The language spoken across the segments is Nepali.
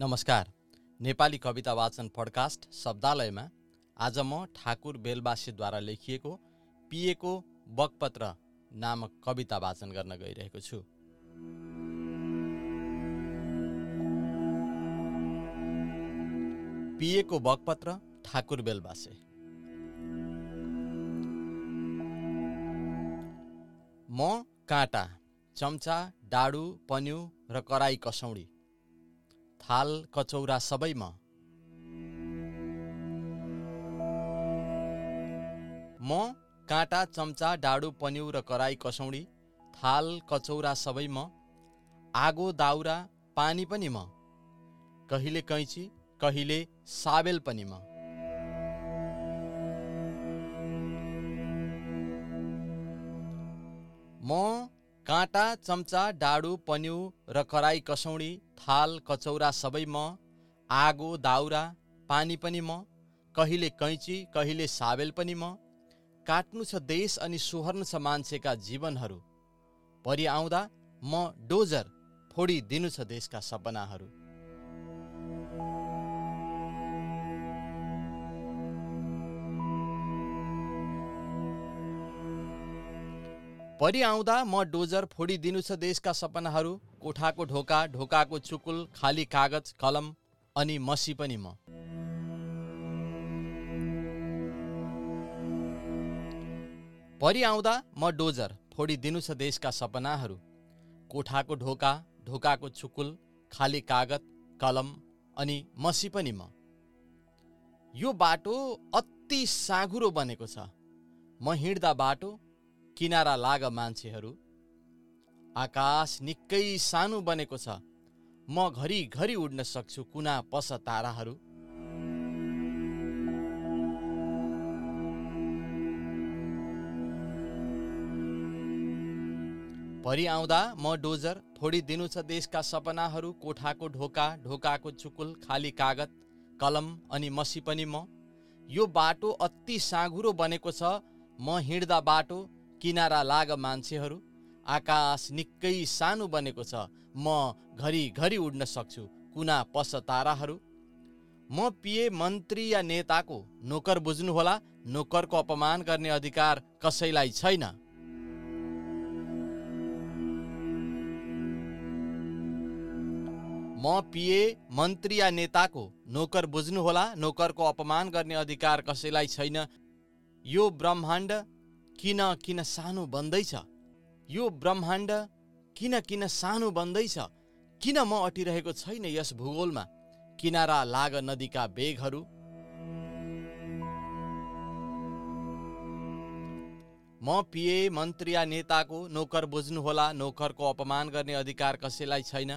नमस्कार। नेपाली कविता वाचन पडकास्ट शब्दालयमा आज म ठाकुर बेलबासीद्वारा लेखिएको पिएको बकपत्र नामक कविता वाचन गर्न गइरहेको छु। पिएको बकपत्र ठाकुर बेलबासे म काँटा चम्चा डाडु पन्यु र कराई कसौडी थाल कचौरा सबैमा। म काँटा चम्चा डाडु पन्यु र कराई कसौडी थाल कचौरा सबैमा आगो दाउरा पानी पनि म कहिले कैँची कहिले साबेल पनि म। म काँटा चम्चा डाडु पन्यु र कराई कसौडी थाल कचौरा सबै म आगो दाउरा पानी पनि म कहिले कैँची कहिले साबेल पनि म काट्नु छ देश अनि सोहर्नु छ मान्छेका जीवनहरू। परि आउँदा म डोजर फोडिदिनु छ देशका सपनाहरू। परि आउँदा म डोजर फोडिदिनु छ देशका सपनाहरू कोठाको ढोका ढोकाको चुकुल खाली कागज कलम अनि मसी पनि म। परि आउँदा म डोजर फोडिदिनु छ देशका सपनाहरू कोठाको ढोका ढोकाको चुकुल खाली कागज कलम अनि मसी पनि म। यो बाटो अति साँघुरो बनेको छ। म हिँड्दा बाटो किनारा लाग मान्छेहरू। आकाश निकै सानो बनेको छ। म घरि घरि उड्न सक्छु कुना पस ताराहरू। परि आउँदा म डोजर फोडिदिनु छ देशका सपनाहरू कोठाको ढोका ढोकाको चुकुल खाली कागज कलम अनि मसी पनि म। यो बाटो अति साँघुरो बनेको छ। म हिँड्दा बाटो किनारा लाग मान्छेहरू आकाश निकै सानो बनेको छ। म घरि घरि उड्न सक्छु। कुना पस ताराहरू? म पिए मन्त्री या नेताको नोकर बुझ्नुहोला। नोकरको अपमान गर्ने अधिकार कसैलाई छैन। म पिए मन्त्री या नेताको नोकर बुझ्नुहोला। नोकरको अपमान गर्ने अधिकार कसैलाई छैन। यो ब्रह्माण्ड किन किन सानो बन्दैछ? यो ब्रह्माण्ड किन किन सानो बन्दैछ? किन म अटिरहेको छैन यस भूगोलमा? किनारा लाग नदीका बेगहरू। म पिए मन्त्री या नेताको नोकर बुझ्नुहोला नोकरको अपमान गर्ने अधिकार कसैलाई छैन?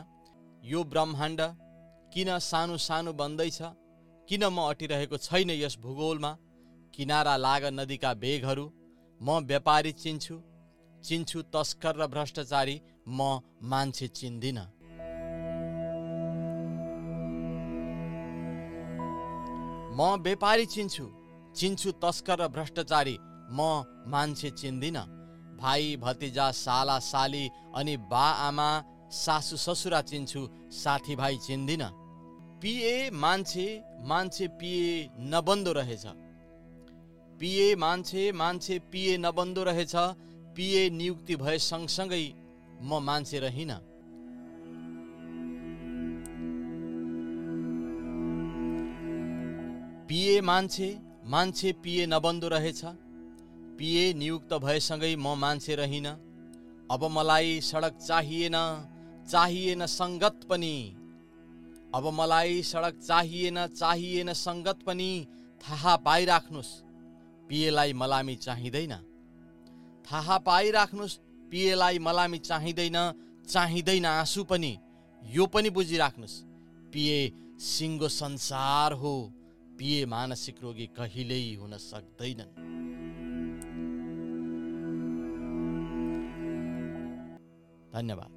यो ब्रह्माण्ड किन सानो सानो बन्दैछ? किन म अटिरहेको छैन यस भूगोलमा? किनारा लाग नदीका बेगहरू। म व्यापारी चिन्छु। चिन्छु तस्कर र भ्रष्टाचारी म मान्छे चिन्दिन। म व्यापारी चिन्छु। चिन्छु तस्कर र भ्रष्टाचारी म मान्छे चिन्दिन। भाइ भतिजा साला साली अनि बा आमा सासु ससुरा चिन्छु साथीभाइ चिन्दिन। पिए मान्छे मान्छे पिए नबन्दो रहेछ। पिए मान्छे मान्छे पिए नबन्दो रहेछ पिए नियुक्ति भए सँगसँगै म मान्छे रहिन। पिए मान्छे मान्छे पिए नबन्दो रहेछ पिए नियुक्त भएसँगै म मान्छे रहिन। अब मलाई सडक चाहिएन चाहिएन सङ्गत पनि। अब मलाई सडक चाहिएन चाहिएन सङ्गत पनि थाहा पाइराख्नुहोस् पिएलाई मलामी चाहिँदैन। थाहा पाइराख्नुहोस् पिएलाई मलामी चाहिँदैन चाहिँदैन आँसु पनि। यो पनि बुझिराख्नुहोस् पिए सिङ्गो संसार हो पिए मानसिक रोगी कहिल्यै हुन सक्दैनन्। धन्यवाद।